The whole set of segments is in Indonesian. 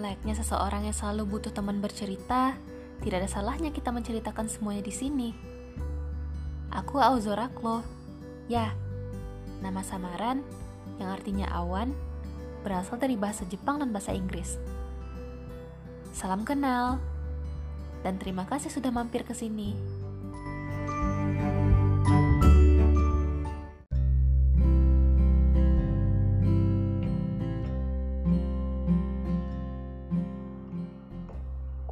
Layaknya seseorang yang selalu butuh teman bercerita, tidak ada salahnya kita menceritakan semuanya di sini. Aku Auzoraklo. Ya, nama samaran yang artinya awan berasal dari bahasa Jepang dan bahasa Inggris. Salam kenal, dan terima kasih sudah mampir ke sini.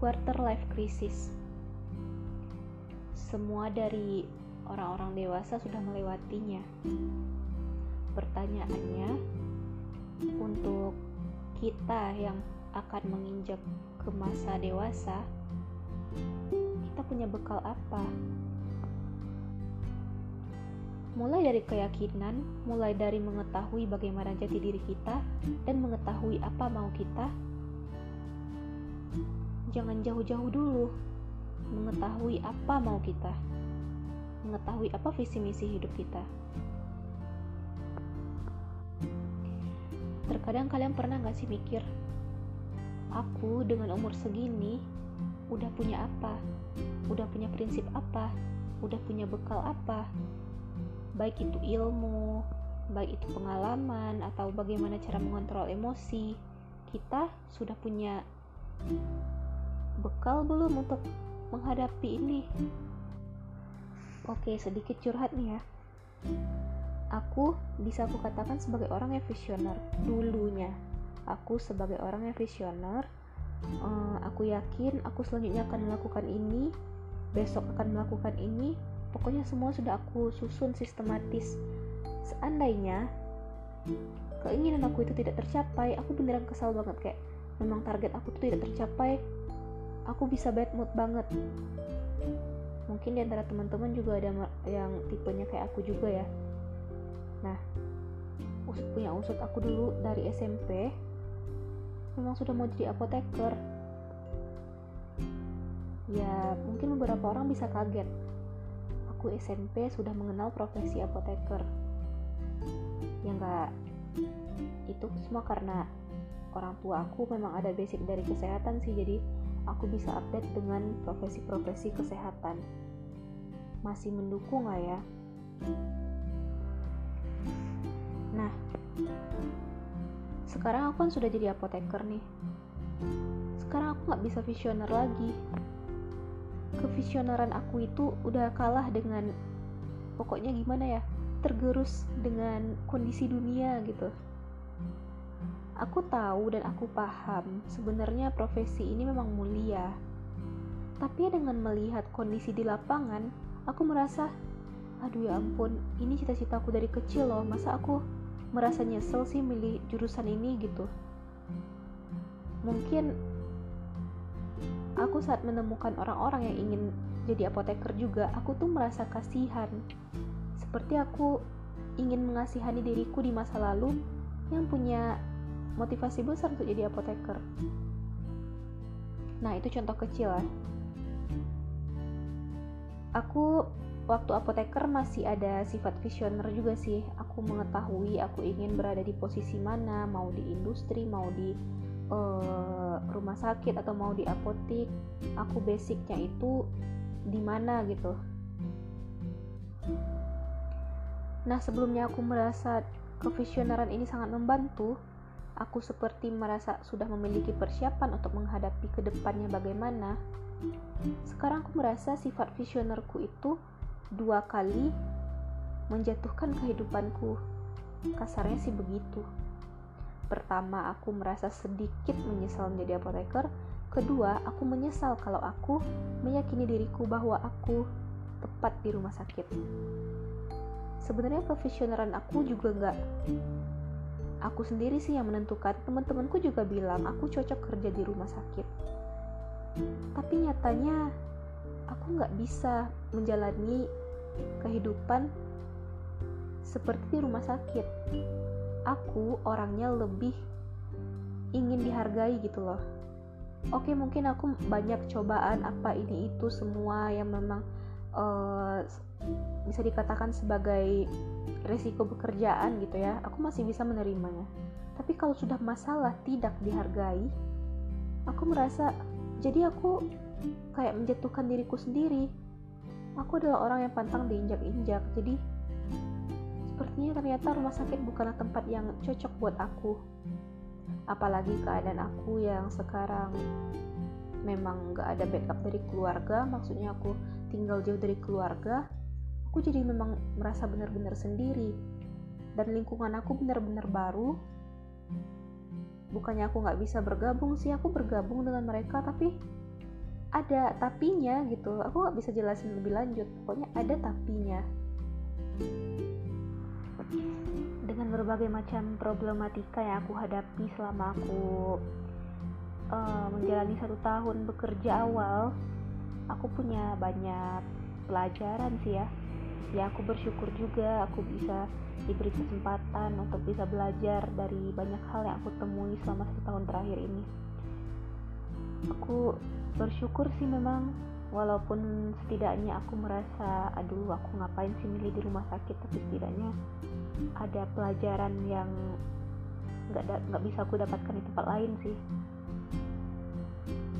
Quarter life crisis. Semua dari orang-orang dewasa sudah melewatinya. Pertanyaannya, untuk kita yang akan menginjak ke masa dewasa, kita punya bekal apa? Mulai dari keyakinan, mulai dari mengetahui bagaimana jati diri kita, dan mengetahui apa mau kita, jangan jauh-jauh dulu. Mengetahui apa mau kita. Mengetahui apa visi misi hidup kita. Terkadang kalian pernah gak sih mikir aku dengan umur segini udah punya apa? Udah punya prinsip apa? Udah punya bekal apa? Baik itu ilmu baik itu pengalaman atau bagaimana cara mengontrol emosi kita sudah punya bekal belum untuk menghadapi ini? Oke, sedikit curhat nih ya. Aku bisa aku katakan sebagai orang yang visioner dulunya. Aku sebagai orang yang visioner, uh, aku yakin aku selanjutnya akan melakukan ini, besok akan melakukan ini. Pokoknya semua sudah aku susun sistematis. Seandainya keinginan aku itu tidak tercapai, aku beneran kesal banget kayak memang target aku tuh tidak tercapai, aku bisa bad mood banget. Mungkin di antara teman-teman juga ada yang tipenya kayak aku juga ya. Nah usut punya usut aku dulu dari SMP memang sudah mau jadi apoteker. Ya mungkin beberapa orang bisa kaget. Aku SMP sudah mengenal profesi apoteker. Ya enggak itu semua karena orang tua aku memang ada basic dari kesehatan sih jadi aku bisa update dengan profesi-profesi kesehatan. Masih mendukung nggak ya? Nah, sekarang aku kan sudah jadi apoteker nih. Sekarang aku nggak bisa visioner lagi. Kevisioneran aku itu udah kalah dengan pokoknya gimana ya? Tergerus dengan kondisi dunia gitu Aku tahu dan aku paham sebenarnya profesi ini memang mulia. Tapi dengan melihat kondisi di lapangan, aku merasa, aduh ya ampun, ini cita-citaku dari kecil loh, masa aku merasa nyesel sih milih jurusan ini gitu. Mungkin aku saat menemukan orang-orang yang ingin jadi apoteker juga, aku tuh merasa kasihan. Seperti aku ingin mengasihani diriku di masa lalu yang punya motivasi besar untuk jadi apoteker. Nah, itu contoh kecil ya. Aku waktu apoteker masih ada sifat visioner juga sih. Aku mengetahui aku ingin berada di posisi mana, mau di industri, mau di uh, rumah sakit atau mau di apotik. Aku basicnya itu di mana gitu. Nah, sebelumnya aku merasa kevisioneran ini sangat membantu aku seperti merasa sudah memiliki persiapan untuk menghadapi ke depannya bagaimana, sekarang aku merasa sifat visionerku itu dua kali menjatuhkan kehidupanku. Kasarnya sih begitu. Pertama, aku merasa sedikit menyesal menjadi apoteker. Kedua, aku menyesal kalau aku meyakini diriku bahwa aku tepat di rumah sakit. Sebenarnya kevisioneran aku juga nggak aku sendiri sih yang menentukan. Teman-temanku juga bilang aku cocok kerja di rumah sakit. Tapi nyatanya aku nggak bisa menjalani kehidupan seperti di rumah sakit. Aku orangnya lebih ingin dihargai gitu loh. Oke mungkin aku banyak cobaan apa ini itu semua yang memang uh, bisa dikatakan sebagai resiko pekerjaan gitu ya. Aku masih bisa menerimanya. Tapi kalau sudah masalah tidak dihargai aku merasa jadi aku kayak menjatuhkan diriku sendiri. Aku adalah orang yang pantang diinjak-injak. Jadi sepertinya ternyata rumah sakit bukanlah tempat yang cocok buat aku. Apalagi keadaan aku yang sekarang memang gak ada backup dari keluarga maksudnya aku tinggal jauh dari keluarga aku jadi memang merasa benar-benar sendiri. Dan lingkungan aku benar-benar baru. Bukannya aku nggak bisa bergabung sih aku bergabung dengan mereka tapi ada tapinya gitu. Aku nggak bisa jelasin lebih lanjut pokoknya ada tapinya. Dengan berbagai macam problematika yang aku hadapi selama aku uh, menjalani satu tahun bekerja awal aku punya banyak pelajaran sih ya. Ya aku bersyukur juga aku bisa diberi kesempatan untuk bisa belajar dari banyak hal yang aku temui selama satu tahun terakhir ini. Aku bersyukur sih memang walaupun setidaknya aku merasa aduh aku ngapain sih milih di rumah sakit? Tapi setidaknya ada pelajaran yang nggak nggak bisa aku dapatkan di tempat lain sih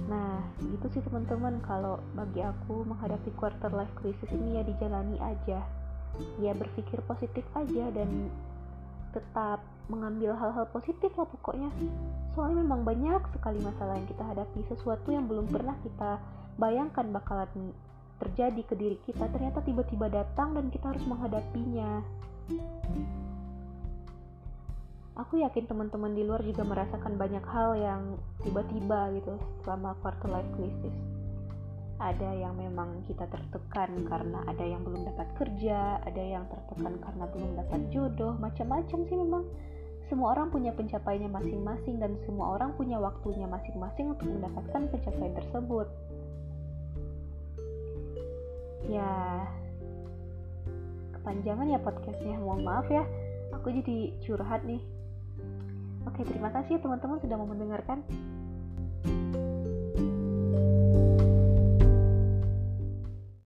nah gitu sih teman-teman. Kalau bagi aku menghadapi quarter life crisis ini ya dijalani aja. Ya berpikir positif aja dan tetap mengambil hal-hal positif lah pokoknya. Soalnya memang banyak sekali masalah yang kita hadapi sesuatu yang belum pernah kita bayangkan bakalan terjadi ke diri kita ternyata tiba-tiba datang dan kita harus menghadapinya aku yakin teman-teman di luar juga merasakan banyak hal yang tiba-tiba gitu selama quarter life crisis ada yang memang kita tertekan karena ada yang belum dapat kerja, ada yang tertekan karena belum dapat jodoh, macam-macam sih memang. Semua orang punya pencapaiannya masing-masing dan semua orang punya waktunya masing-masing untuk mendapatkan pencapaian tersebut. Ya, kepanjangan ya podcastnya, mohon maaf ya. Aku jadi curhat nih. Oke, terima kasih ya teman-teman sudah mau mendengarkan.